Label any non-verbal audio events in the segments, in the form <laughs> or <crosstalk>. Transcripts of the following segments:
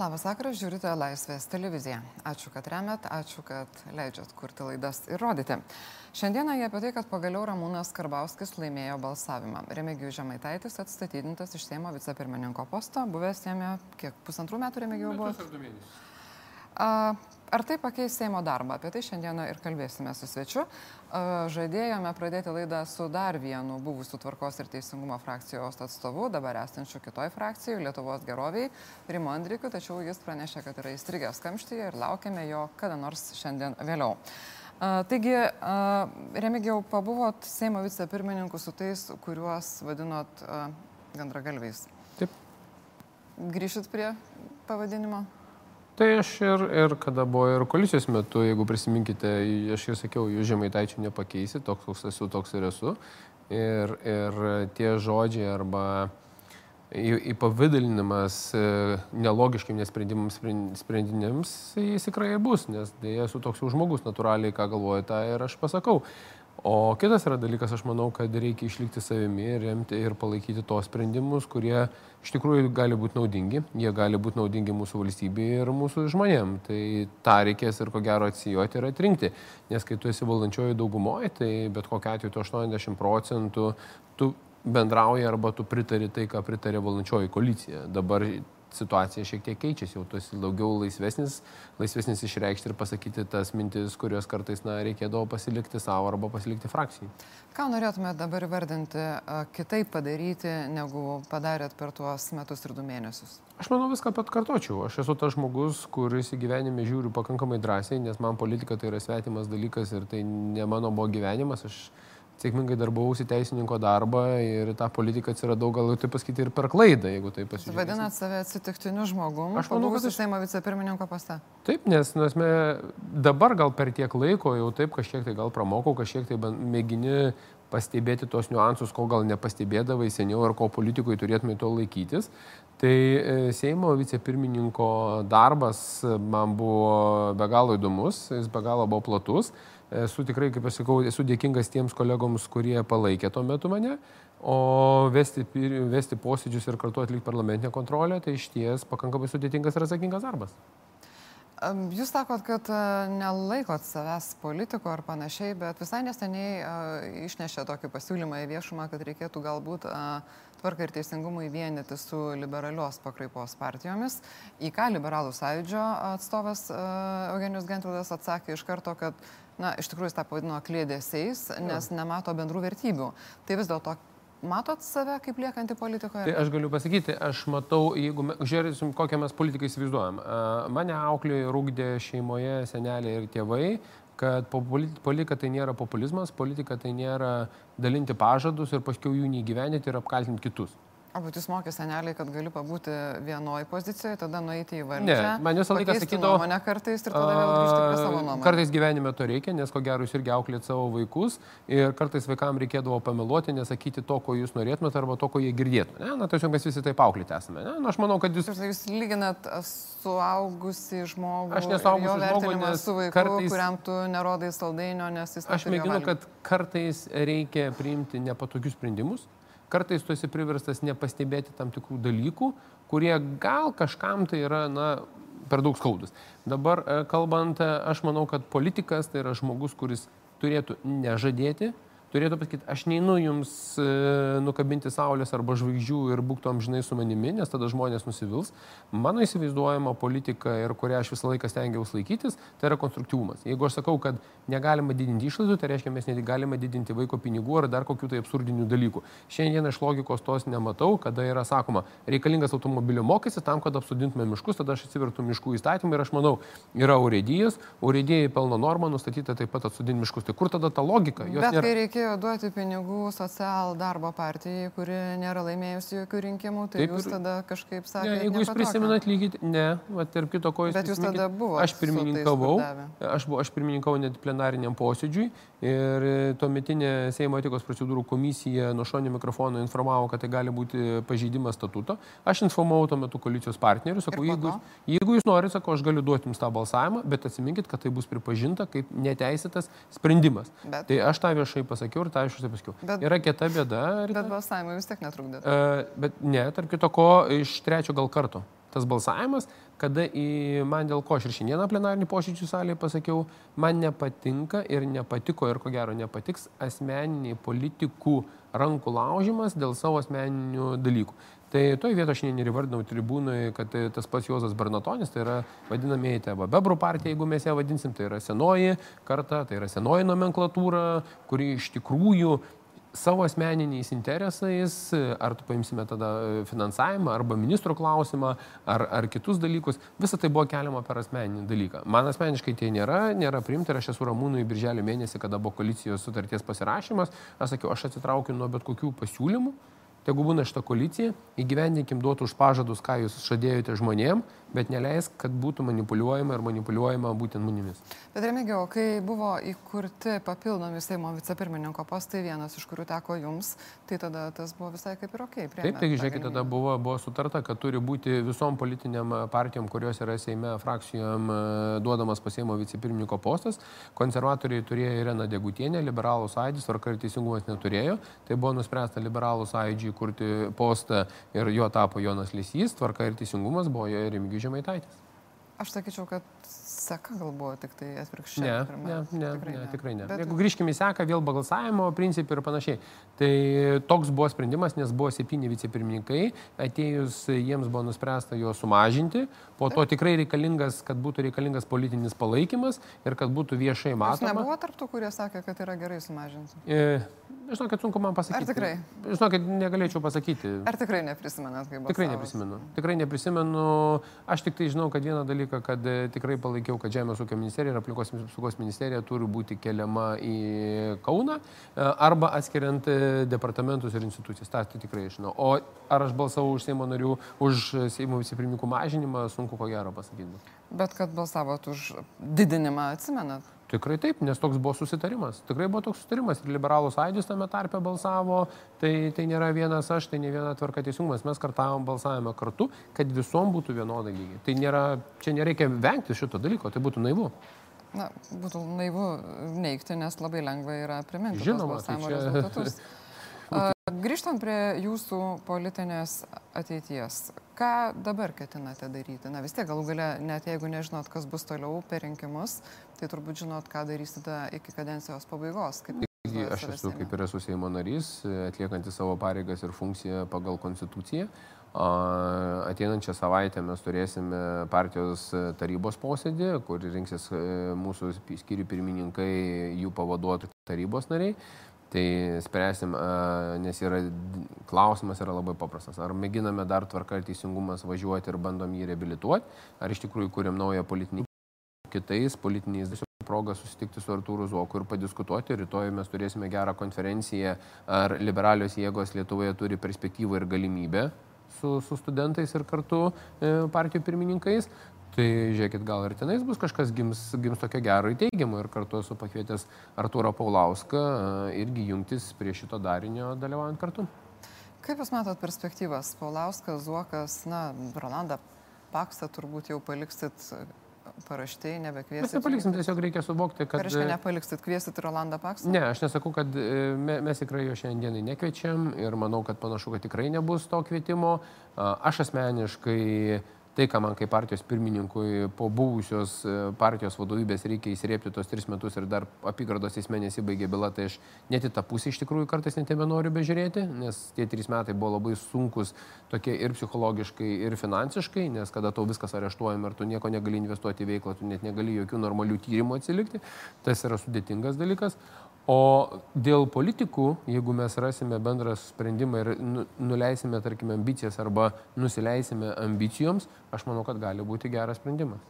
Labas vakaras, žiūrite Laisvės televiziją. Ačiū, kad remet, ačiū, kad leidžiat kurti laidas ir rodyti. Šiandieną jie apie tai, kad pagaliau Ramūnas Karbauskis laimėjo balsavimą. Remigijų Žemaitaitis atstatydintas iš Seimo vicepirmininko posto, buvęs jame kiek pusantrų metų Remigijų buvo. Ar tai pakeis Seimo darbą? Apie tai šiandieną ir kalbėsime su svečiu. Žadėjome pradėti laidą su dar vienu buvusiu tvarkos ir teisingumo frakcijos atstovu, dabar esančiu kitoj frakcijai, Lietuvos geroviai, Rimo Andrikiu, tačiau jis pranešė, kad yra įstrigęs kamštyje ir laukiame jo kada nors šiandien vėliau. Taigi, Remigiau, pabuvot Seimo vicepirmininku su tais, kuriuos vadinot gandragalviais. Taip. Grįšit prie pavadinimo? Tai aš ir, ir kada buvo ir koalicijos metu, jeigu prisiminkite, aš jau sakiau, jūs žemaitaičių nepakeisi, toks koks esu, toks ir esu. Ir, ir tie žodžiai arba įpavydalinimas e, nelogiškiam nesprendimams sprendiniams, jis tikrai bus, nes dėja esu toks jau žmogus, natūraliai, ką galvoju, tą ir aš pasakau. O kitas yra dalykas, aš manau, kad reikia išlikti savimi ir remti ir palaikyti tos sprendimus, kurie iš tikrųjų gali būti naudingi, jie gali būti naudingi mūsų valstybei ir mūsų žmonėm. Tai tą reikės ir ko gero atsijoti ir atrinkti. Nes kai tu esi valdančioji daugumoje, tai bet kokia atveju tu 80 procentų tu bendrauji arba tu pritari tai, ką pritarė valdančioji koalicija. Dabar situacija šiek tiek keičiasi, jau tu esi daugiau laisvesnis, laisvesnis išreikšti ir pasakyti tas mintis, kurios kartais na, reikėdavo pasilikti savo arba pasilikti frakcijai. Ką norėtumėte dabar įvardinti, kitaip padaryti, negu padarėt per tuos metus ir du mėnesius? Aš manau viską pat kartočiau. Aš esu tas žmogus, kuris į gyvenimą žiūriu pakankamai drąsiai, nes man politika tai yra svetimas dalykas ir tai ne mano buvo gyvenimas. Aš sėkmingai darbavausi teisininko darbą ir tą politiką atsiradau, gal taip pasakyti, ir per klaidą, jeigu tai pasižiūrėsite. Vadinat save atsitiktiniu žmogumi? Aš manau, kad aš Seimo vicepirmininko paste. Taip, nes nu, esmė, dabar gal per tiek laiko jau taip kažkiek tai gal pramokau, kažkiek tai mėgini pastebėti tos niuansus, ko gal nepastebėdavai seniau ar ko politikui turėtumai to laikytis. Tai e, Seimo vicepirmininko darbas man buvo be galo įdomus, jis be galo buvo platus esu tikrai, kaip aš sakau, esu dėkingas tiems kolegoms, kurie palaikė tuo metu mane, o vesti, vesti posėdžius ir kartu atlikti parlamentinę kontrolę, tai iš ties pakankamai sudėtingas ir atsakingas darbas. Jūs sakot, kad e, nelaikot savęs politiko ar panašiai, bet visai neseniai uh, išnešė tokį pasiūlymą į viešumą, kad reikėtų galbūt uh, tvarką ir teisingumui vienyti su liberalios pakraipos partijomis. Į ką liberalų sąjūdžio atstovas Eugenijus Gentvilas atsakė iš karto, kad na, iš tikrųjų jis tą pavadino klėdėsiais, nes nemato bendrų vertybių. Tai vis dėlto matot save kaip liekantį politikoje? Tai aš galiu pasakyti, aš matau, jeigu žiūrėsim, kokią mes politiką įsivaizduojam. Mane auklėjo rūkdė šeimoje seneliai ir tėvai, kad politika tai nėra populizmas, politika tai nėra dalinti pažadus ir paskui jų neįgyveninti ir apkaltinti kitus. O bet jūs mokė seneliai, kad gali pabūti vienoje pozicijoje, tada nueiti į valdžią. Ne, man visą laiką sakydavo. Mane kartais ir tada vėl grįžti prie savo nuomonės. Kartais gyvenime to reikia, nes ko gero jūs irgi auklėt savo vaikus ir kartais vaikams reikėdavo pameluoti, nesakyti to, ko jūs norėtumėte arba to, ko jie girdėtų. Ne? Na, tiesiog mes visi taip auklėti esame. Ne? Na, aš manau, kad jūs... Jūs lyginat suaugusi žmogų. Aš nesuaugusi žmogų, nes su vaiku, kartais... kuriam tu nerodai saldainio, nes jis... Aš mėginu, kad kartais reikia priimti nepatogius sprendimus kartais tu esi priverstas nepastebėti tam tikrų dalykų, kurie gal kažkam tai yra, na, per daug skaudus. Dabar e, kalbant, e, aš manau, kad politikas tai yra žmogus, kuris turėtų nežadėti, turėtų pasakyti, aš neinu jums e, nukabinti saulės arba žvaigždžių ir būktų amžinai su manimi, nes tada žmonės nusivils. Mano įsivaizduojama politika ir kurią aš visą laiką stengiausi laikytis, tai yra konstruktyvumas. Jeigu aš sakau, kad negalima didinti išlaidų, tai reiškia, mes negalime didinti vaiko pinigų ar dar kokių tai absurdinių dalykų. Šiandien iš logikos tos nematau, kada yra sakoma, reikalingas automobilio mokestis tam, kad apsudintume miškus, tada aš atsivertų miškų įstatymą ir aš manau, yra urėdijas, urėdijai pelno norma nustatyta taip pat atsudinti miškus. Tai kur tada ta logika? Jos Bet nėra... kai reikia reikėjo duoti pinigų social darbo partijai, kuri nėra laimėjusi jokių rinkimų, tai Taip, jūs tada kažkaip sakėte. Ne, jeigu jūs prisimenat lygiai, ne, va, tarp kito ko jūs. Bet jūs tada buvote. Aš pirmininkavau, aš, aš pirmininkavau net plenariniam posėdžiui ir tuometinė Seimo etikos procedūrų komisija nuo šonio mikrofono informavo, kad tai gali būti pažeidimas statuto. Aš informavau tuo metu koalicijos partnerius, sakau, jeigu, jeigu jūs norite, sakau, aš galiu duoti jums tą balsavimą, bet atsiminkit, kad tai bus pripažinta kaip neteisėtas sprendimas. Bet. Tai aš tą viešai pasakiau ir tą iš jūsų pasakiau. Bet, yra kita bėda. Bet balsavimui vis tiek netrukdė. Uh, bet ne, tarp kito ko, iš trečio gal karto. Tas balsavimas, kada į man dėl ko aš ir šiandieną plenarinį posėdžių salėje pasakiau, man nepatinka ir nepatiko ir ko gero nepatiks asmeniniai politikų rankų laužimas dėl savo asmeninių dalykų. Tai toj vietoje aš ir įvardinau tribūnui, kad tas pats Juozas Bernatonis, tai yra vadinamieji tėvo Bebrų partija, jeigu mes ją vadinsim, tai yra senoji karta, tai yra senoji nomenklatūra, kuri iš tikrųjų savo asmeniniais interesais, ar tu paimsime tada finansavimą, arba ministro klausimą, ar, ar kitus dalykus, visa tai buvo keliama per asmeninį dalyką. Man asmeniškai tai nėra, nėra priimta ir aš esu Ramūnui birželio mėnesį, kada buvo koalicijos sutarties pasirašymas, aš sakiau, aš atsitraukiu nuo bet kokių pasiūlymų Tegu būna šitą koaliciją, įgyvendinkim duotus pažadus, ką jūs žadėjote žmonėm, bet neleisk, kad būtų manipuliuojama ir manipuliuojama būtent munimis. Bet Remigio, kai buvo įkurti papildomi Seimo vicepirmininko postai, vienas iš kurių teko jums, tai tada tas buvo visai kaip ir ok. Taip, tai žiūrėkit, tada buvo, buvo sutarta, kad turi būti visom politiniam partijom, kurios yra Seime frakcijom duodamas pas Seimo vicepirmininko postas. Konservatoriai turėjo Irena Degutienė, liberalų sąjūdis, tvarka ir teisingumas neturėjo. Tai buvo nuspręsta liberalų sąjūdžiui kurti postą ir jo tapo Jonas Lysys, tvarka ir teisingumas buvo jo ir Remigijus Žemaitaitis. Aš sakyčiau, kad seka gal buvo tik tai atvirkščiai. Ne, ne, ne, tikrai ne, tikrai ne. Bet... Jeigu grįžkime į seką, vėl balsavimo principai ir panašiai. Tai toks buvo sprendimas, nes buvo septyni vicepirmininkai, atėjus jiems buvo nuspręsta juos sumažinti, po to tikrai reikalingas, kad būtų reikalingas politinis palaikymas ir kad būtų viešai matoma. Jūs nebuvo tarptų, kurie sakė, kad yra gerai sumažinti? E, Žinokit, sunku man pasakyti. Ar tikrai? Žinokit, negalėčiau pasakyti. Ar tikrai neprisimenat, kaip buvo? Tikrai neprisimenu. Tikrai neprisimenu. Aš tik tai žinau, kad vieną dalyką, kad e, tikrai palaikiau, kad Žemės ūkio ministerija ir aplinkos apsaugos ministerija turi būti keliama į Kauną e, arba atskiriant e, departamentus ir institucijas. Ta tai tikrai žinau. O ar aš balsavau už Seimo narių, už Seimo vicepirmininkų mažinimą, sunku ko gero pasakyti. Bet kad balsavot už didinimą, atsimenat? Tikrai taip, nes toks buvo susitarimas. Tikrai buvo toks susitarimas. Ir liberalų sąjūdis tame tarpe balsavo. Tai, tai nėra vienas aš, tai ne viena tvarka teisingumas. Mes kartavom balsavimą kartu, kad visom būtų vienodai lygiai. Tai nėra, čia nereikia vengti šito dalyko, tai būtų naivu. Na, būtų naivu neikti, nes labai lengva yra priminti Žinoma, tai čia... rezultatus. <laughs> Grįžtant prie jūsų politinės ateities, ką dabar ketinate daryti? Na vis tiek galų gale, net jeigu nežinot, kas bus toliau per rinkimus, tai turbūt žinot, ką darysite iki kadencijos pabaigos. Kaip Aš esu kaip ir esu Seimo narys, atliekantis savo pareigas ir funkciją pagal konstituciją. Ateinančią savaitę mes turėsime partijos tarybos posėdį, kur rinksis e, mūsų skyrių pirmininkai, jų pavaduotojų tarybos nariai. Tai spręsim, nes yra, klausimas yra labai paprastas. Ar mėginame dar tvarką ir teisingumas važiuoti ir bandom jį reabilituoti, ar iš tikrųjų kūrėm naują politinį kitais politiniais progą susitikti su Artūru Zuoku ir padiskutuoti. Rytoj mes turėsime gerą konferenciją, ar liberalios jėgos Lietuvoje turi perspektyvą ir galimybę su, su studentais ir kartu e, partijų pirmininkais. Tai žiūrėkit, gal ir tenais bus kažkas gims, gims tokio gero įteigiamo ir kartu esu pakvietęs Artūrą Paulauską irgi jungtis prie šito darinio dalyvaujant kartu. Kaip Jūs matot perspektyvas? Paulauskas, Zuokas, na, Rolandą Paksą turbūt jau paliksit paraštėje, nebekviesit. Mes nepaliksim, tiesiog reikia suvokti, kad... Reiškia nepaliksit, kviesit Rolandą Paksą? Ne, aš nesakau, kad e, mes tikrai jo šiandienai nekviečiam ir manau, kad panašu, kad tikrai nebus to kvietimo. Aš asmeniškai tai, ką man kaip partijos pirmininkui po buvusios e, partijos vadovybės reikia įsirėpti tos tris metus ir dar apygardos teisme nesibaigė byla, tai aš net į tą pusę iš tikrųjų kartais net nebenoriu bežiūrėti, nes tie trys metai buvo labai sunkus tokie ir psichologiškai, ir finansiškai, nes kada tau viskas areštuojama ir tu nieko negali investuoti į veiklą, tu net negali jokių normalių tyrimų atsilikti, tas yra sudėtingas dalykas. O dėl politikų, jeigu mes rasime bendrą sprendimą ir nu, nuleisime, tarkime, ambicijas arba nusileisime ambicijoms, aš manau, kad gali būti geras sprendimas.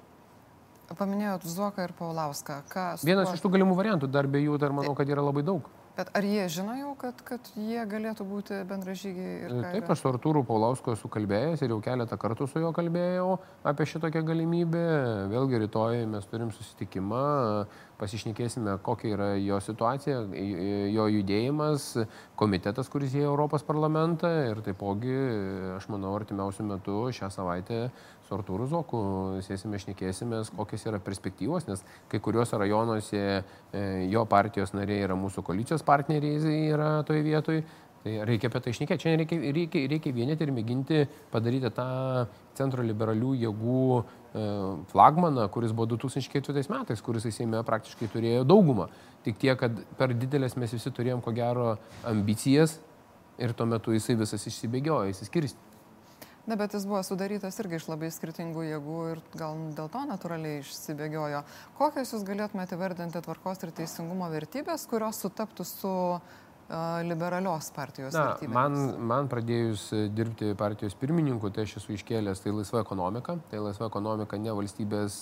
Paminėjot Zuoką ir Paulauską. Vienas tuo... iš tų galimų variantų, dar be jų dar manau, kad yra labai daug. Bet ar jie žino jau, kad, kad jie galėtų būti bendražygiai? Taip, aš su Artūru Paulausku esu kalbėjęs ir jau keletą kartų su juo kalbėjau apie šitokią galimybę. Vėlgi rytoj mes turim susitikimą pasišnekėsime, kokia yra jo situacija, jo judėjimas, komitetas, kuris įėjo Europos parlamentą ir taipogi, aš manau, artimiausių metų šią savaitę su Artūru Zoku sėsime, šnekėsimės, kokios yra perspektyvos, nes kai kuriuose rajonuose e, jo partijos nariai yra mūsų koalicijos partneriai, yra toje vietoje, Tai reikia apie tai išnekėti. Čia reikia, reikia, reikia vienyti ir mėginti padaryti tą centro liberalių jėgų flagmaną, kuris buvo 2004 metais, kuris įsėmė praktiškai turėjo daugumą. Tik tiek, kad per didelės mes visi turėjom ko gero ambicijas ir tuo metu jisai visas išsibėgiojo, įsiskirsti. Na, bet jis buvo sudarytas irgi iš labai skirtingų jėgų ir gal dėl to natūraliai išsibėgiojo. Kokias jūs galėtumėte vardinti tvarkos ir teisingumo vertybės, kurios sutaptų su liberalios partijos Na, man, man pradėjus dirbti partijos pirmininku, tai aš esu iškėlęs tai laisva ekonomika. Tai laisva ekonomika ne valstybės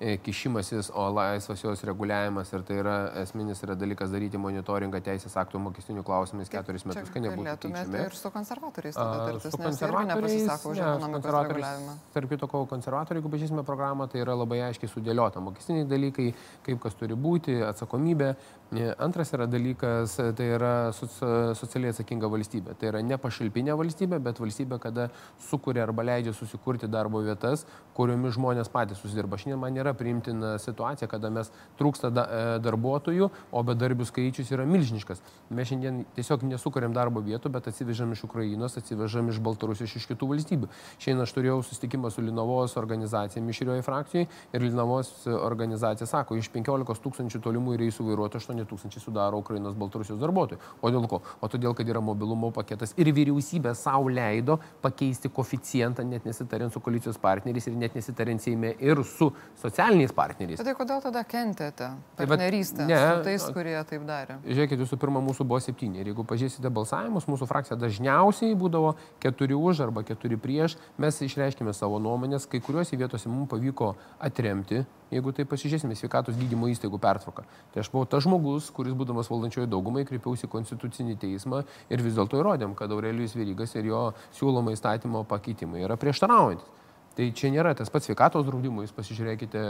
E, kišimasis, o laisvas jos reguliavimas ir tai yra esminis yra dalykas daryti monitoringą teisės aktų mokestinių klausimais keturis metus, kad nebūtų keičiami. Ir su konservatoriais tada tartis, su konservatoriais nepasisako už ekonomikos reguliavimą. Tarp kito, ko konservatoriai, jeigu pažįsime programą, tai yra labai aiškiai sudėliota mokestiniai dalykai, kaip kas turi būti, atsakomybė. E, antras yra dalykas, tai yra socialiai atsakinga valstybė. Tai yra ne pašalpinė valstybė, bet valstybė, kada sukuria arba leidžia susikurti darbo vietas, kuriomis žmonės patys susidirba. Šiandien man nėra priimtina situacija, kada mes trūksta da, e, darbuotojų, o bedarbių skaičius yra milžiniškas. Mes šiandien tiesiog nesukuriam darbo vietų, bet atsivežam iš Ukrainos, atsivežam iš Baltarusijos, iš kitų valstybių. Šiandien aš turėjau susitikimą su Linovos organizacija mišrioje frakcijoje ir Linovos organizacija sako, iš 15 tūkstančių tolimų reisų vairuotojų 8 tūkstančiai sudaro Ukrainos Baltarusijos darbuotojų. O dėl ko? O todėl, kad yra mobilumo paketas ir vyriausybė savo leido pakeisti koficijantą, net nesitariant su koalicijos partneriais ir net nesitariant Seime ir su socialiniais socialiniais partneriais. Bet tai kodėl tada kentėte partnerystę ne, su tais, kurie taip darė? Žiūrėkit, visų pirma, mūsų buvo septyni. Ir jeigu pažiūrėsite balsavimus, mūsų frakcija dažniausiai būdavo keturi už arba keturi prieš. Mes išreiškėme savo nuomonės, kai kuriuose vietose mums pavyko atremti, jeigu tai pasižiūrėsime, sveikatos gydymo įstaigų pertvarką. Tai aš buvau tas žmogus, kuris būdamas valdančiojo daugumai kreipiausi į konstitucinį teismą ir vis dėlto įrodėm, kad Aurelijus Vyrygas ir jo siūloma įstatymo pakeitimai yra prieštaraujantis. Tai čia nėra tas pats sveikatos draudimo, jūs pasižiūrėkite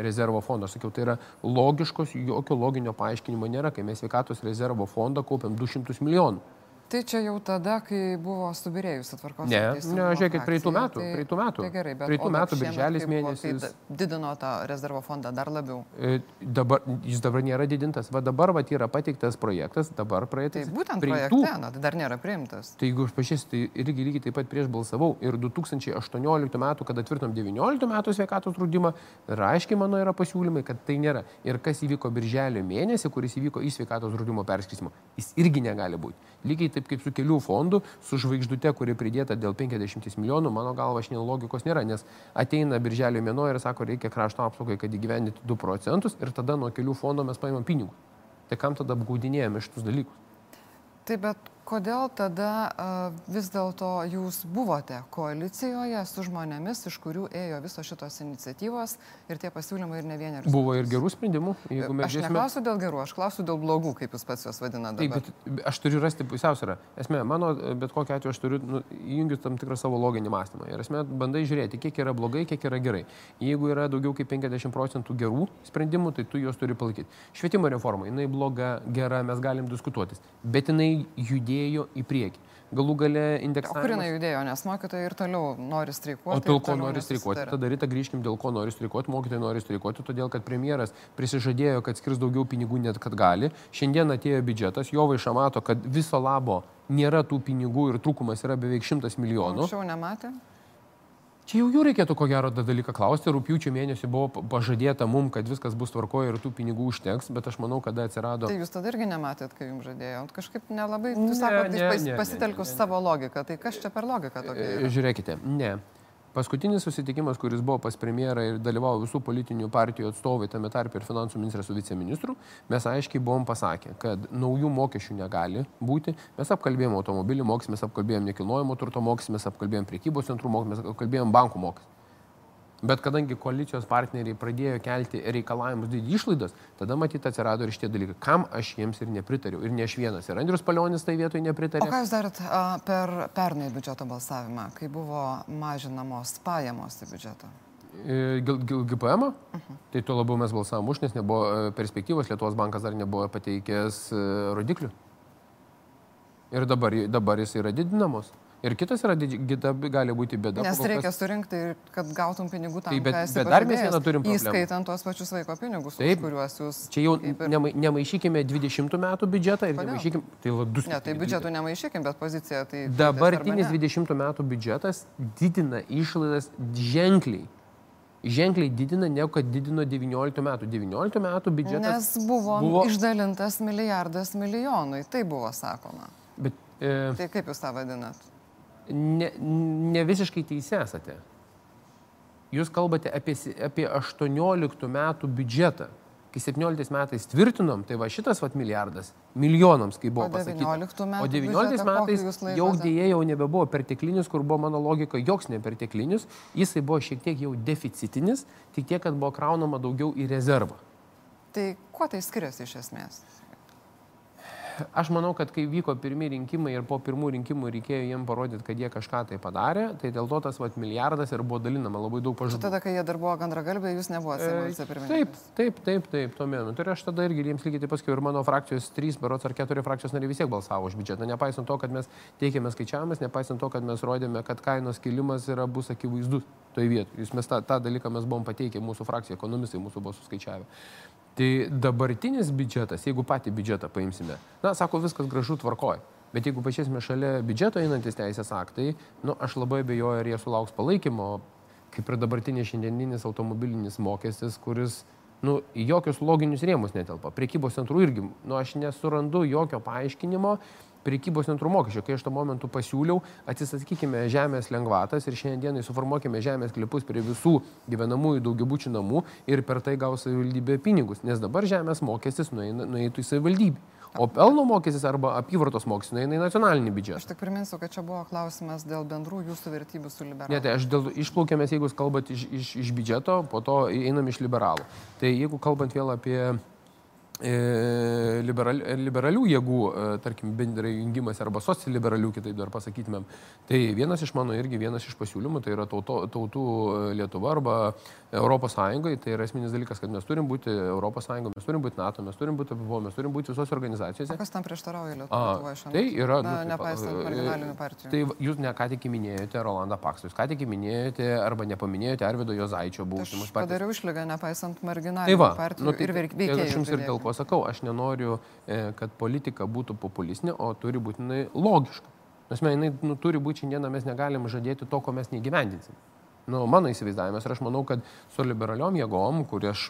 rezervo fondą. Aš sakiau, tai yra logiškos, jokio loginio paaiškinimo nėra, kai mes sveikatos rezervo fondą kaupiam 200 milijonų. Tai čia jau tada, kai buvo subirėjusi tvarkos. Ne, ne žiūrėkit, praeitų metų. Tai, praeitų metų. Tai gerai, bet praeitų metų birželis mėnesis. Kai didino tą rezervo fondą dar labiau. E, dabar, jis dabar nėra didintas. Va dabar va, yra pateiktas projektas, dabar praeitas. Tai būtent praeitų, projekte, na, tai dar nėra priimtas. Tai jeigu aš pažiūrėsiu, tai irgi lygiai taip pat prieš balsavau. Ir 2018 metų, kada tvirtinom 19 metų sveikatos draudimą, ir aiškiai mano yra pasiūlymai, kad tai nėra. Ir kas įvyko birželio mėnesį, kuris įvyko į sveikatos draudimo perskirstimo, jis irgi negali būti. Lygiai taip kaip su kelių fondu, su žvaigždute, kuri pridėta dėl 50 milijonų, mano galva, šiandien logikos nėra, nes ateina birželio mėnuo ir sako, reikia krašto apsaugai, kad įgyvendinti 2 procentus ir tada nuo kelių fondo mes paimam pinigų. Tai kam tada apgaudinėjame šitus dalykus? Taip, bet kodėl tada vis dėlto jūs buvote koalicijoje su žmonėmis, iš kurių ėjo visos šitos iniciatyvos ir tie pasiūlymai ir ne vienerius. Buvo ir gerų sprendimų, jeigu mes. Aš žiūrėsime... neklausiu dėl gerų, aš klausiu dėl blogų, kaip jūs pats juos vadinate. Taip, bet aš turiu rasti pusiausvyrą. Esmė, mano, bet kokiu atveju aš turiu nu, įjungiu tam tikrą savo loginį mąstymą. Ir esmė, bandai žiūrėti, kiek yra blogai, kiek yra gerai. Jeigu yra daugiau kaip 50 procentų gerų sprendimų, tai tu juos turi palaikyti. Švietimo reforma, jinai bloga, gera, mes galim diskutuotis. Bet jinai judėjo į priekį galų gale indeksavimas. O kur jinai judėjo, nes mokytojai ir toliau nori streikuoti. O dėl ko nori streikuoti? Tada ryta grįžkim, dėl ko nori streikuoti. Mokytojai nori streikuoti, todėl kad premjeras prisižadėjo, kad skirs daugiau pinigų net kad gali. Šiandien atėjo biudžetas, jo vaiša mato, kad viso labo nėra tų pinigų ir trūkumas yra beveik šimtas milijonų. Anksčiau nematė? Čia jau jų reikėtų ko gero tą dalyką klausti. Rūpiučio mėnesį buvo pažadėta mum, kad viskas bus tvarkoje ir tų pinigų užteks, bet aš manau, kada atsirado. Tai jūs tada irgi nematėt, kai jums žadėjo. Kažkaip nelabai, jūs sakote, pasitelkus savo logiką. Tai kas čia per logika tokia? Yra? Žiūrėkite, ne. Paskutinis susitikimas, kuris buvo pas premjerą ir dalyvavo visų politinių partijų atstovai, tame tarp ir finansų ministras su viceministru, mes aiškiai buvom pasakę, kad naujų mokesčių negali būti. Mes apkalbėjom automobilių mokesčius, mes apkalbėjom nekilnojamo turto mokesčius, mes apkalbėjom priekybos centrų mokesčius, mes apkalbėjom bankų mokesčius. Bet kadangi koalicijos partneriai pradėjo kelti reikalavimus didinti išlaidas, tada matyt atsirado ir šitie dalykai. Kam aš jiems ir nepritariu. Ir ne aš vienas. Ir Andrius Palionis tai vietoj nepritarė. O ką jūs darėt per pernai biudžeto balsavimą, kai buvo mažinamos pajamos į biudžetą? GPM, uh -huh. tai tuo labiau mes balsavom už, nes nebuvo e, perspektyvos, Lietuvos bankas dar nebuvo pateikęs e, rodiklių. Ir dabar, dabar jis yra didinamos. Ir kitas yra, kita gali būti bėda. Nes reikia kas... surinkti, kad gautum pinigų tam, tai, bet, bet dar mes vieną turim problemą. Įskaitant tuos pačius vaiko pinigus, Taip, kuriuos jūs... Čia jau ir... nema, nemaišykime 20 metų biudžetą ir Kodėl? nemaišykime... Tai ladus. Ne, tai biudžetų nemaišykime, bet pozicija tai... Dabartinis 20 metų biudžetas didina išlaidas ženkliai ženkliai didina, negu kad didino 19 metų. 19 metų biudžetas. Nes buvo, buvo išdalintas milijardas milijonui, tai buvo sakoma. Bet, e, tai kaip jūs tą vadinat? Ne, ne visiškai teisė esate. Jūs kalbate apie, apie 18 metų biudžetą. Kai 17 metais tvirtinom, tai va šitas vat milijardas milijonams, kai buvo pasakyta. O 19 metais jau dėje jau nebebuvo perteklinis, kur buvo mano logika, joks neperteklinis, jisai buvo šiek tiek jau deficitinis, tik tiek, kad buvo kraunama daugiau į rezervą. Tai kuo tai skiriasi iš esmės? Aš manau, kad kai vyko pirmie rinkimai ir po pirmų rinkimų reikėjo jiem parodyti, kad jie kažką tai padarė, tai dėl to tas vat, milijardas ir buvo dalinama labai daug pažadų. Tada, kai jie dar buvo gandragalbiai, jūs nebuvote vicepirmininkas. Taip, taip, taip, taip, tuo metu. Tai aš tada irgi jiems lygiai taip pasakiau ir mano frakcijos trys, berots ar keturi frakcijos nariai vis tiek balsavo už biudžetą. Nepaisant to, kad mes teikėme skaičiavimus, nepaisant to, kad mes rodėme, kad kainos kilimas yra bus akivaizdus toje vietoje. Jūs mes tą, tą dalyką mes buvom pateikę, mūsų frakcija, ekonomistai mūsų buvo suskaičiavę. Tai dabartinis biudžetas, jeigu patį biudžetą paimsime, na, sako, viskas gražu tvarkoja. Bet jeigu pažiūrėsime šalia biudžeto einantis teisės aktai, nu, aš labai abejoju, ar jie sulauks palaikymo, kaip ir dabartinis šiandieninis automobilinis mokestis, kuris, nu, jokius loginius rėmus netelpa. Priekybos centrų irgi, nu, aš nesurandu jokio paaiškinimo, prekybos centrų mokesčio, kai aš tuo momentu pasiūliau, atsisakykime žemės lengvatas ir šiandienai suformuokime žemės klipus prie visų gyvenamųjų daugiabučių namų ir per tai gaus savivaldybė pinigus, nes dabar žemės mokestis nueitų į savivaldybę. O pelno mokestis arba apyvartos mokestis nueina į nacionalinį biudžetą. Aš tik priminsiu, kad čia buvo klausimas dėl bendrų jūsų vertybių su liberalais. Ne, tai aš dėl, išplaukėmės, jeigu kalbate iš, iš, iš biudžeto, po to einam iš liberalų. Tai jeigu kalbant vėl apie liberal, liberalių jėgų, e, tarkim, bendrai jungimas arba socialiberalių, kitaip dar pasakytumėm. Tai vienas iš mano irgi vienas iš pasiūlymų, tai yra tauto, tautų e, Lietuva arba Europos Sąjungai, tai yra esminis dalykas, kad mes turim būti Europos Sąjungoje, mes turim būti NATO, mes turim būti PVO, mes turim būti visos organizacijose. O kas tam prieštarauja Lietuvoje šiandien? Tai yra, Na, nu, nepaisant marginalinių partijų. Tai jūs ne ką tik minėjote Rolandą Paksą, jūs ką tik minėjote arba nepaminėjote Arvido Jozaičio buvusimus partijos. Padariau išlygą, nepaisant marginalinių tai va, partijų nu, tai, ir veikėjų. Aš jums ir dėl ko ko sakau, aš nenoriu, e, kad politika būtų populistinė, o turi būti jinai logiška. Nes mes, jinai nu, turi būti šiandieną, mes negalim žadėti to, ko mes neįgyvendinsim. Nu, mano įsivaizdavimas ir aš manau, kad su liberaliom jėgom, kur aš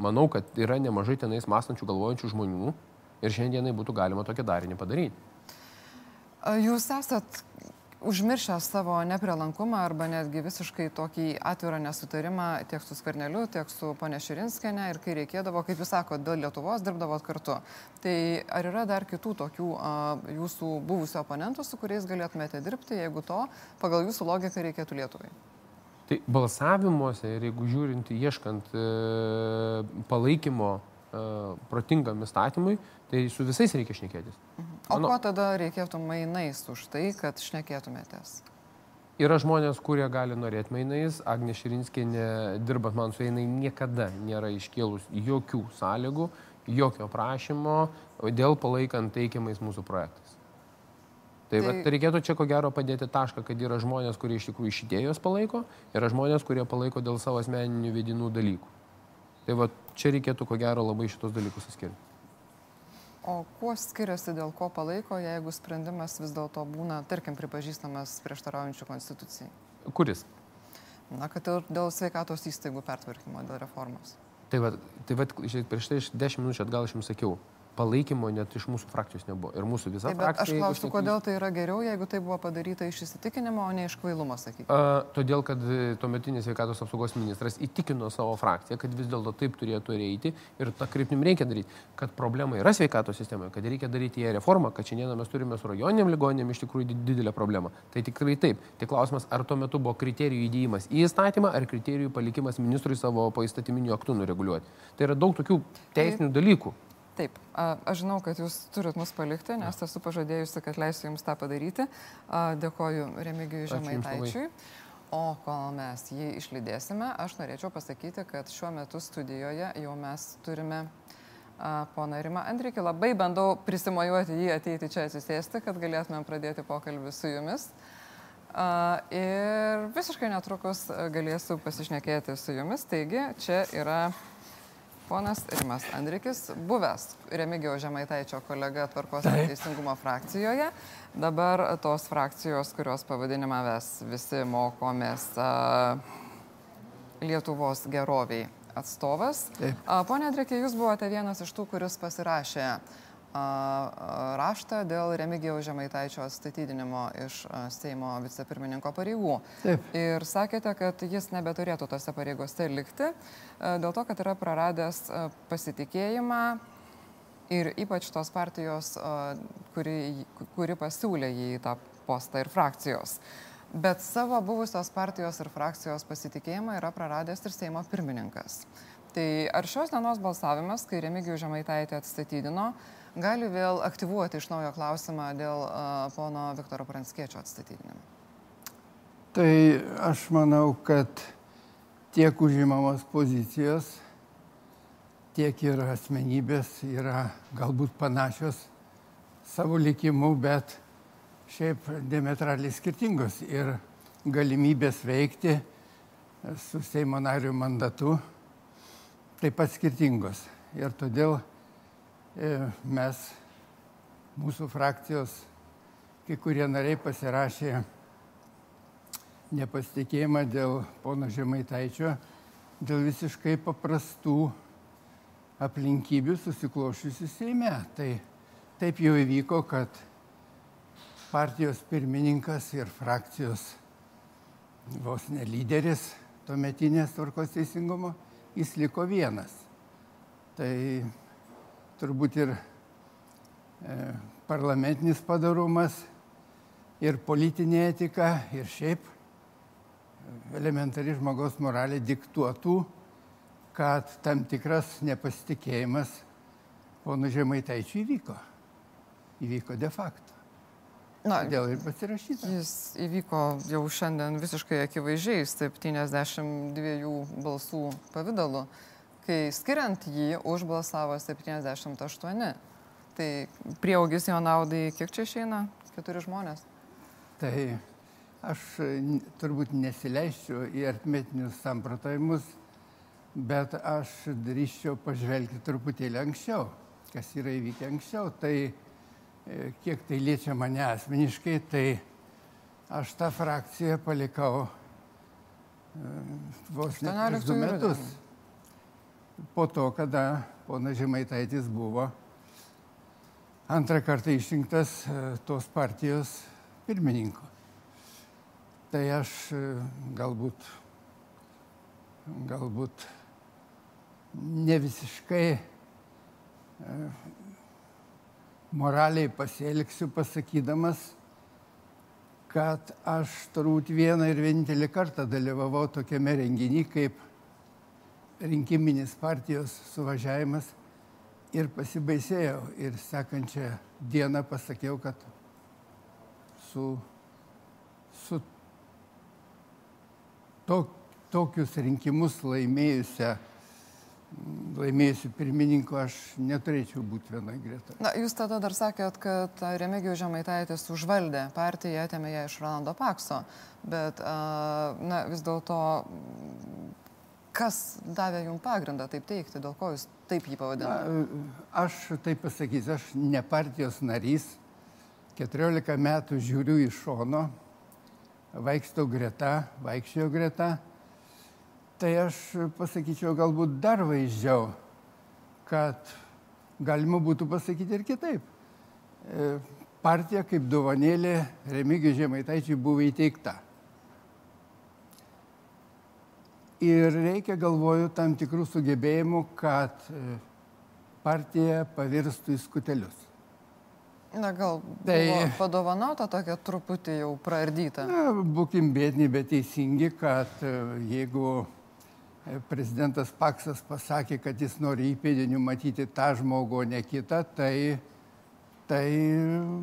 manau, kad yra nemažai tenais mąstančių, galvojančių žmonių ir šiandienai būtų galima tokį darinį padaryti. Jūs esat užmiršęs savo neprilankumą arba netgi visiškai tokį atvirą nesutarimą tiek su Skverneliu, tiek su ponė Širinskenė ir kai reikėdavo, kaip jūs sakote, dėl Lietuvos dirbdavot kartu. Tai ar yra dar kitų tokių a, jūsų buvusių oponentų, su kuriais galėtumėte dirbti, jeigu to pagal jūsų logiką reikėtų Lietuvai? Tai balsavimuose ir jeigu žiūrint, ieškant e, palaikymo e, protingam įstatymui, tai su visais reikia šnekėtis. Mhm. O Mano... ko tada reikėtų mainais už tai, kad šnekėtumėtės? Yra žmonės, kurie gali norėti mainais. Agnė Širinskinė, dirbant man su jinai, niekada nėra iškėlus jokių sąlygų, jokio prašymo dėl palaikant teikiamais mūsų projektais. Tai, tai... Vat, reikėtų čia ko gero padėti tašką, kad yra žmonės, kurie iš tikrųjų iš idėjos palaiko, yra žmonės, kurie palaiko dėl savo asmeninių vidinų dalykų. Tai va, čia reikėtų ko gero labai šitos dalykus atskirti. O kuo skiriasi, dėl ko palaiko, jeigu sprendimas vis dėlto būna, tarkim, pripažįstamas prieštaraujančių konstitucijai? Kuris? Na, kad dėl sveikatos įstaigų pertvarkymo, dėl reformos. Tai va, tai va prieš tai 10 minučių atgal aš jums sakiau, palaikymo net iš mūsų frakcijos nebuvo. Ir mūsų visa Taip, frakcija. Aš klausiu, kodėl tai yra geriau, jeigu tai buvo padaryta iš įsitikinimo, o ne iš kvailumo, sakykime. A, todėl, kad e, tuometinis sveikatos apsaugos ministras įtikino savo frakciją, kad vis dėlto taip turėtų eiti ir tą kryptim reikia daryti, kad problema yra sveikatos sistemoje, kad reikia daryti ją reformą, kad šiandieną mes turime su rajoniniam ligonėm iš tikrųjų didelę problemą. Tai tikrai taip. Tik klausimas, ar tuo metu buvo kriterijų įdėjimas į įstatymą, ar kriterijų palikimas ministrui savo poįstatyminių aktų nureguliuoti. Tai yra daug tokių teisinių dalykų. Taip, aš žinau, kad jūs turit mus palikti, nes esu pažadėjusi, kad leisiu jums tą padaryti. Dėkoju Remigijui Žemaitaičiui. O kol mes jį išlydėsime, aš norėčiau pasakyti, kad šiuo metu studijoje jau mes turime Pona Rima Andrikį, labai bandau prisimojuoti jį ateiti čia atsisėsti, kad galėtumėm pradėti pokalbį su jumis. Ir visiškai netrukus galėsiu pasišnekėti su jumis. Taigi, čia yra ponas Rimas Andrikis, buvęs Remigiaus Žemaitaičio kolega tvarkos ir teisingumo frakcijoje. Dabar tos frakcijos, kurios pavadinimą mes visi mokomės Lietuvos geroviai atstovas. Taip. Pone Andrikė, jūs buvote vienas iš tų, kuris pasirašė raštą dėl Remigijaus Žemaitaičio atstatydinimo iš Seimo vicepirmininko pareigų. Taip. Ir sakėte, kad jis nebeturėtų tose pareigose likti, dėl to, kad yra praradęs pasitikėjimą ir ypač tos partijos, kuri, kuri pasiūlė jį į tą postą ir frakcijos. Bet savo buvusios partijos ir frakcijos pasitikėjimą yra praradęs ir Seimo pirmininkas. Tai ar šios dienos balsavimas, kai Remigijų Žemaitaitė atstatydino, gali vėl aktyvuoti iš naujo klausimą dėl uh, pono Viktoro Pranskiečio atstatydinimo? Tai aš manau, kad tiek užimamos pozicijos, tiek ir asmenybės yra galbūt panašios savo likimu, bet šiaip diametraliai skirtingos ir galimybės veikti su Seimo narių mandatu taip pat skirtingos. Ir todėl mes, mūsų frakcijos, kai kurie nariai pasirašė nepasitikėjimą dėl pono Žemaitaičio, dėl visiškai paprastų aplinkybių susiklošiusių Seime. Tai taip jau įvyko, kad partijos pirmininkas ir frakcijos vos ne lyderis tuometinės tvarkos teisingumo, jis liko vienas. Tai turbūt ir e, parlamentinis padarumas, ir politinė etika, ir šiaip elementari žmogaus moralė diktuotų, kad tam tikras nepasitikėjimas ponu Žemaitaičiu įvyko. Įvyko de facto. Na, dėl ir pasirašyta. Jis įvyko jau šiandien visiškai akivaizdžiai 72 balsų pavydalu, kai skiriant jį užbalsavo 78. Tai prieaugis jo naudai kiek čia išeina? Keturi žmonės. Tai aš turbūt nesileisčiau į artmetinius samprotavimus, bet aš drįščiau pažvelgti truputėlį anksčiau, kas yra įvykę anksčiau. Tai E, kiek tai liečia mane asmeniškai, tai aš tą frakciją palikau e, vos ne du metus. Po to, kada ponas Žemaitaitis buvo antrą kartą išrinktas e, tos partijos pirmininko. Tai aš galbūt, galbūt ne visiškai moraliai pasielgsiu pasakydamas, kad aš turbūt vieną ir vienintelį kartą dalyvavau tokiame renginį kaip rinkiminis partijos suvažiavimas ir pasibaisėjau. Ir sekančią dieną pasakiau, kad su, su to, tokius rinkimus laimėjusią laimėjusiu pirmininku aš neturėčiau būti vienoje gretoje. Na, jūs tada dar sakėt, kad Remigijų Žemaitaitis užvaldė partiją, atėmė ją iš Rolando Pakso, bet na, vis dėlto kas davė jums pagrindą taip teikti, dėl ko jūs taip jį pavadinote? Aš taip pasakysiu, aš ne partijos narys, 14 metų žiūriu iš šono, vaikštau greta, vaikščioju greta tai aš pasakyčiau galbūt dar vaizdžiau, kad galima būtų pasakyti ir kitaip. E, partija kaip dovanėlė Remigijui Žemaitaičiui buvo įteikta. Ir reikia, galvoju, tam tikrų sugebėjimų, kad e, partija pavirstų į skutelius. Na gal tai padovanota tokia truputį jau praardyta. Na, būkim bėdni, bet teisingi, kad e, jeigu prezidentas Paksas pasakė, kad jis nori įpėdinių matyti tą žmogų, o ne kitą, tai, tai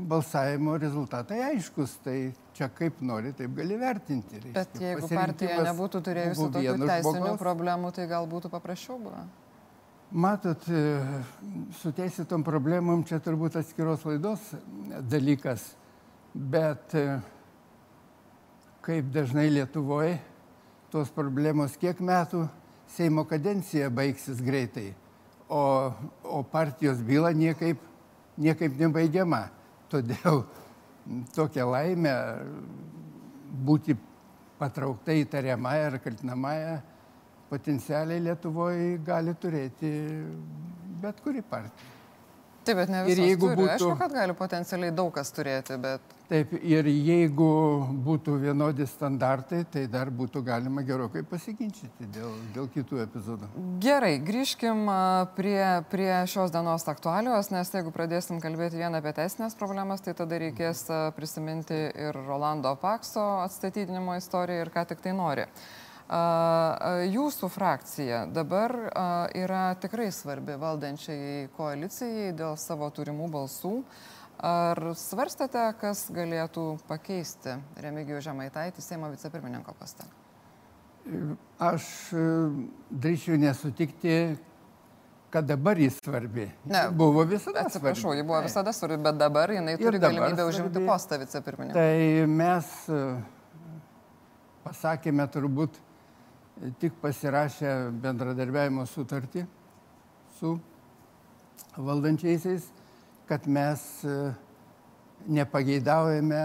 balsavimo rezultatai aiškus. Tai čia kaip nori, taip gali vertinti. Reiškia. Bet jeigu partija nebūtų turėjusi tokių teisinių žmogaus, problemų, tai gal būtų paprasčiau buvę? Matot, e, su teisėtom problemom čia turbūt atskiros laidos dalykas, bet e, kaip dažnai Lietuvoje tos problemos kiek metų Seimo kadencija baigsis greitai, o, o partijos byla niekaip, niekaip nebaigiama. Todėl tokia laimė būti patraukta įtariamąją ar kaltinamąją potencialiai Lietuvoje gali turėti bet kuri partija. Taip, bet ne Ir visos jeigu turi. būtų- Aišku, kad gali potencialiai daug kas turėti, bet Taip, ir jeigu būtų vienodi standartai, tai dar būtų galima gerokai pasiginčyti dėl, dėl kitų epizodų. Gerai, grįžkim prie, prie šios dienos aktualijos, nes jeigu pradėsim kalbėti vien apie teisinės problemas, tai tada reikės prisiminti ir Rolando Pakso atstatydinimo istoriją ir ką tik tai nori. A, Jūsų frakcija dabar yra tikrai svarbi valdančiai koalicijai dėl savo turimų balsų. Ar svarstate, kas galėtų pakeisti Remigijų Žemaitaitį Seimo vicepirmininko postą? Aš e, drįšiu nesutikti, kad dabar jis svarbi. Ne, Buvo visada Atsiprašau, svarbi. ji buvo visada svarbi, bet dabar jinai turi dabar galimybę užimti svarbi. postą vicepirmininko. Tai mes e, pasakėme turbūt tik pasirašę bendradarbiavimo sutartį su valdančiaisiais, kad mes e, nepageidaujame,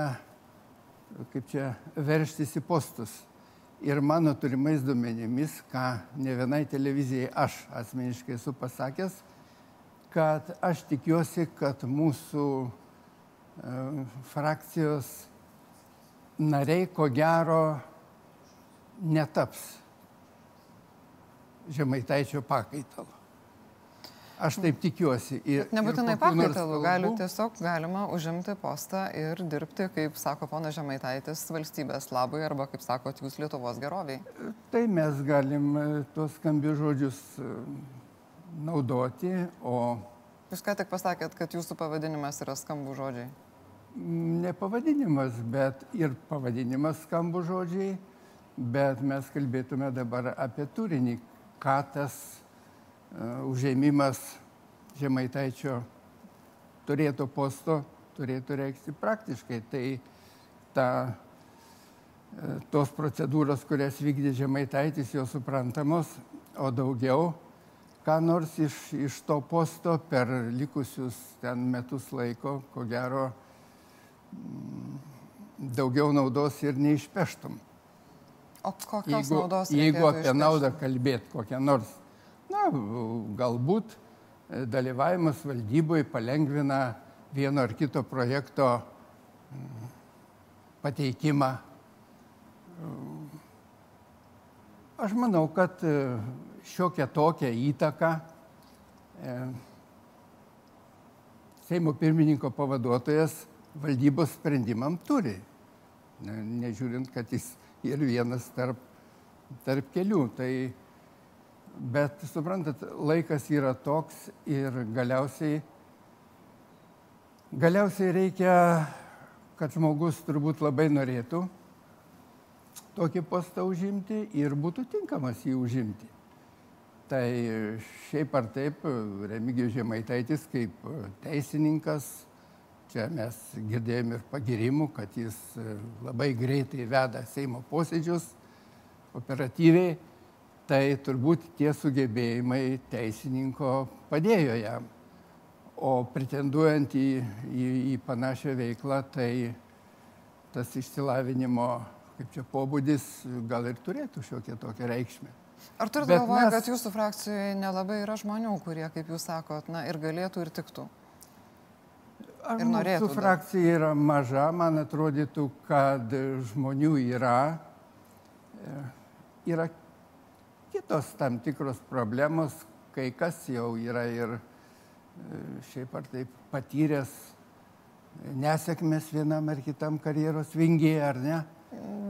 kaip čia, verštis į postus. Ir mano turimais duomenimis, ką ne vienai televizijai aš asmeniškai esu pasakęs, kad aš tikiuosi, kad mūsų e, frakcijos nariai ko gero netaps žemaitaičio pakaitalo. Aš taip tikiuosi. Ir, Nebūtinai ir kokių nors pakaitalų, gali kalbų- tiesiog galima užimti postą ir dirbti, kaip sako pana Žemaitaitis, valstybės labui arba, kaip sakot, jūs Lietuvos geroviai. Tai mes galim e, tuos skambius žodžius e, naudoti, o Jūs ką tik pasakėt, kad jūsų pavadinimas yra skambų žodžiai. ne pavadinimas, bet ir pavadinimas skambų žodžiai, bet mes kalbėtume dabar apie turinį, ką tas uh, užėmimas žemaitaičio turėto posto turėtų reikšti praktiškai. Tai ta, e, tos procedūros, kurias vykdė žemaitaitis, jau suprantamos, o daugiau ką nors iš, iš to posto per likusius ten metus laiko, ko gero, daugiau naudos ir neišpeštum. O kokios Jeigu, naudos? jeigu apie išpešti? naudą kalbėt kokią nors, na, galbūt e, dalyvavimas valdyboje palengvina vieno ar kito projekto mm, pateikimą. Aš manau, kad e, šiokią tokią įtaką e, Seimo pirmininko pavaduotojas valdybos sprendimam turi. Ne, nežiūrint, kad jis ir vienas tarp, tarp kelių. Tai, bet suprantat, laikas yra toks ir galiausiai, galiausiai reikia, kad žmogus turbūt labai norėtų tokį postą užimti ir būtų tinkamas jį užimti. Tai šiaip ar taip, Remigijus Žemaitaitis kaip teisininkas, čia mes girdėjome ir pagirimų, kad jis labai greitai veda Seimo posėdžius, operatyviai, tai turbūt tie sugebėjimai teisininko padėjo jam. O pretenduojant į, į, į panašią veiklą, tai tas išsilavinimo, kaip čia pobūdis, gal ir turėtų šiokią tokią reikšmę. Ar turite galvoje, mes- kad jūsų frakcijoje nelabai yra žmonių, kurie, kaip jūs sakot, na ir galėtų ir tiktų? Ar Ir norėtų mūsų dar. frakcija yra maža, man atrodytų, kad žmonių yra. E, Yra kitos tam tikros problemos, kai kas jau yra ir e, šiaip ar taip patyręs nesėkmės vienam ar kitam karjeros vingiai, ar ne?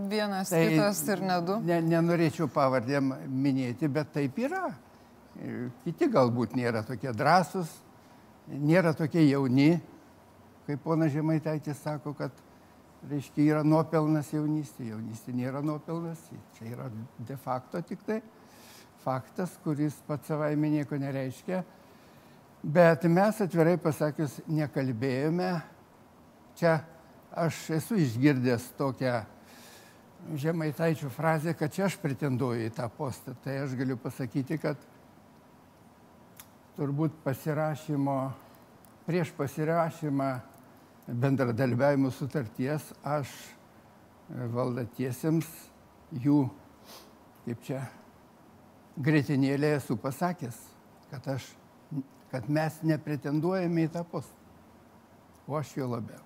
Vienas, tai, kitas ir ne du. Ne, nenorėčiau pavardėm minėti, bet taip yra. E, Kiti galbūt nėra tokie drąsūs, nėra tokie jauni, kaip pona Žemaitaitis sako, kad, reiškia, yra nuopelnas jaunystė. Jaunystė nėra nuopelnas, čia yra de facto tik tai. faktas, kuris pats savaime nieko nereiškia. Bet mes atvirai pasakius nekalbėjome. Čia aš esu išgirdęs tokią žemaitaičių frazę, kad čia aš pretenduoju į tą postą. Tai aš galiu pasakyti, kad turbūt pasirašymo, prieš pasirašymą bendradarbiavimo sutarties aš valdantiesiems jų, kaip čia, greitinėlė esu pasakęs, kad, aš, kad mes nepretenduojame į tą postą. O aš jo labiau.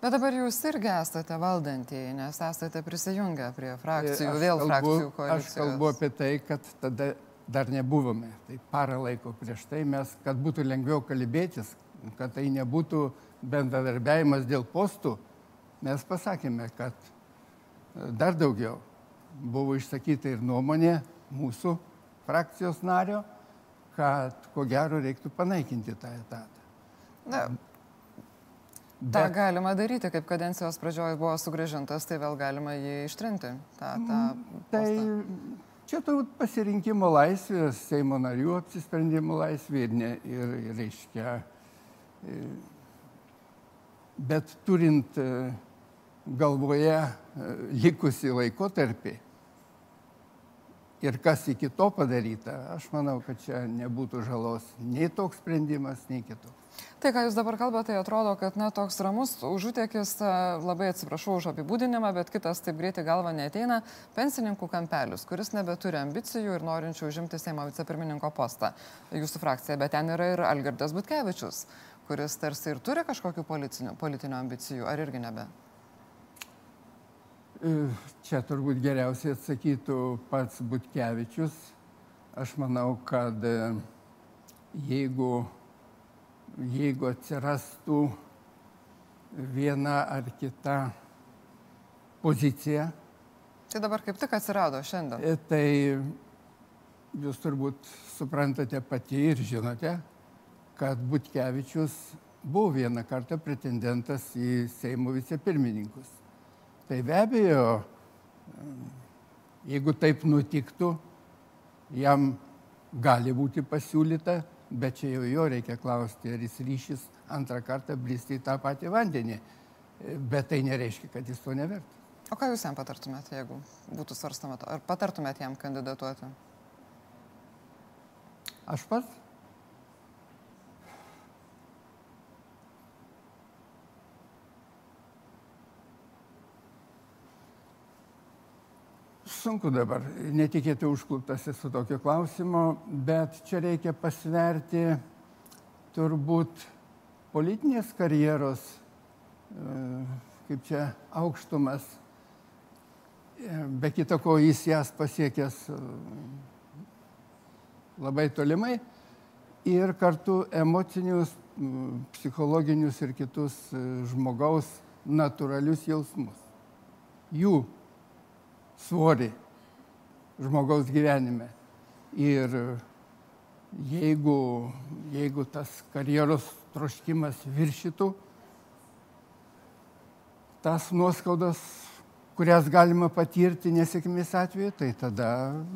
Bet dabar jūs irgi esate valdantieji, nes esate prisijungę prie frakcijų, Aš vėl kalbu- frakcijų koalicijos. Aš kalbu apie tai, kad tada dar nebuvome. Tai parą laiko prieš tai mes, kad būtų lengviau kalbėtis, kad tai nebūtų bendradarbiavimas dėl postų, mes pasakėme, kad e, dar daugiau buvo išsakyta ir nuomonė mūsų frakcijos nario, kad ko gero reiktų panaikinti tą etatą. Na, tą galima daryti, kaip kadencijos pradžioje buvo sugražintas, tai vėl galima jį ištrinti. tą- tą Tai postą. čia turbūt pasirinkimo laisvė, Seimo narių apsisprendimo laisvė ir, ne, ir, ir reiškia. e, Bet turint e, galvoje e, likusi laikotarpį ir kas iki to padaryta, aš manau, kad čia nebūtų žalos nei toks sprendimas, nei kitoks. Tai, ką jūs dabar kalbate, tai atrodo, kad na, toks ramus užutėkis, a, labai atsiprašau už apibūdinimą, bet kitas taip greitai galva neteina, pensininkų kampelis, kuris nebeturi ambicijų ir norinčių užimti Seimo vicepirmininko postą jūsų frakcija, bet ten yra ir Algirdas Butkevičius, kuris tarsi ir turi kažkokių politinių, ambicijų, ar irgi nebe? E, Čia turbūt geriausiai atsakytų pats Butkevičius. Aš manau, kad e, jeigu, jeigu atsirastų viena ar kita pozicija, Tai dabar kaip tik atsirado šiandien. e, tai jūs turbūt suprantate pati ir žinote, kad Butkevičius buvo vieną kartą pretendentas į Seimo vicepirmininkus. Tai be abejo, jeigu taip nutiktų, jam gali būti pasiūlyta, bet čia jau jo reikia klausti, ar jis ryšys antrą kartą bristi į tą patį vandenį. Bet tai nereiškia, kad jis to nevertas. O ką jūs jam patartumėte, jeigu būtų svarstama to? Ar patartumėte jam kandidatuoti? Aš pats Sunku dabar, netikėtai užkluptas esu tokio klausimo, bet čia reikia pasverti turbūt politinės karjeros, e, kaip čia aukštumas. E, Be kita ko, jis jas pasiekęs e, labai tolimai ir kartu emocinius, psichologinius ir kitus žmogaus natūralius jausmus. Jų svorį žmogaus gyvenime. Ir jeigu, jeigu tas karjeros troškimas viršytų tas nuoskaudas, kurias galima patirti nesėkmės atveju, tai tada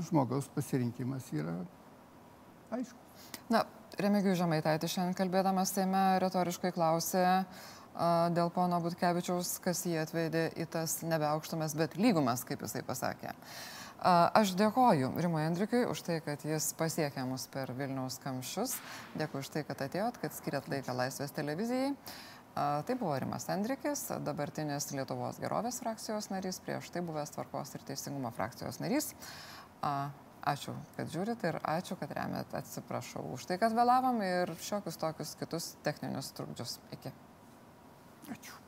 žmogaus pasirinkimas yra aišku. Na, Remigijus Žemaitaitis šiandien kalbėdamas Seime retoriškai klausė a, dėl pono Butkevičiaus, kas jį atvedė į tas nebeaukštumas, bet lygumas, kaip jisai pasakė. Aš dėkoju Rimui Andrikiui už tai, kad jis pasiekė mus per Vilniaus kamščius. Dėkui už tai, kad atėjot, kad skiriat laiką Laisvės televizijai. Tai buvo Rimas Andrikis, dabartinis Lietuvos gerovės frakcijos narys, prieš tai buvęs tvarkos ir teisingumo frakcijos narys. Ačiū, kad žiūrit ir ačiū, kad remiat. Atsiprašau už tai, kad vėlavom ir šiokius tokius kitus techninius trukdžius. Iki. Ačiū.